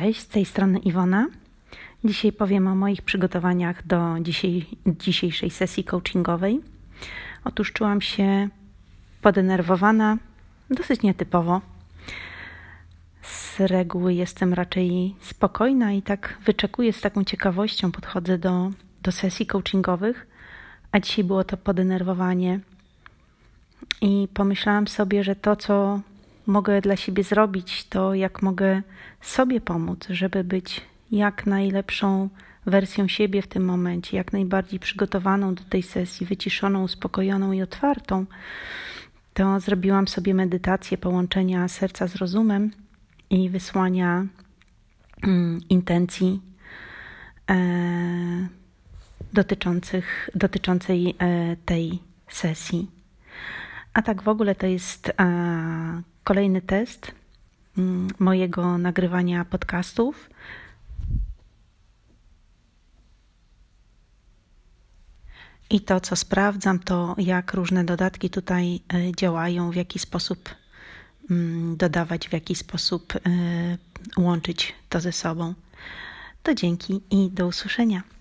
Cześć, z tej strony Iwona. Dzisiaj powiem o moich przygotowaniach do dzisiaj, dzisiejszej sesji coachingowej. Otóż czułam się podenerwowana, dosyć nietypowo. Z reguły jestem raczej spokojna i tak wyczekuję z taką ciekawością, podchodzę do, do sesji coachingowych, a dzisiaj było to podenerwowanie. I pomyślałam sobie, że to, co mogę dla siebie zrobić, to jak mogę sobie pomóc, żeby być jak najlepszą wersją siebie w tym momencie, jak najbardziej przygotowaną do tej sesji, wyciszoną, uspokojoną i otwartą, to zrobiłam sobie medytację połączenia serca z rozumem i wysłania mm, intencji e, dotyczących, dotyczącej e, tej sesji. A tak w ogóle to jest e, kolejny test mm, mojego nagrywania podcastów. I to, co sprawdzam, to jak różne dodatki tutaj e, działają, w jaki sposób mm, dodawać, w jaki sposób e, łączyć to ze sobą. To dzięki i do usłyszenia.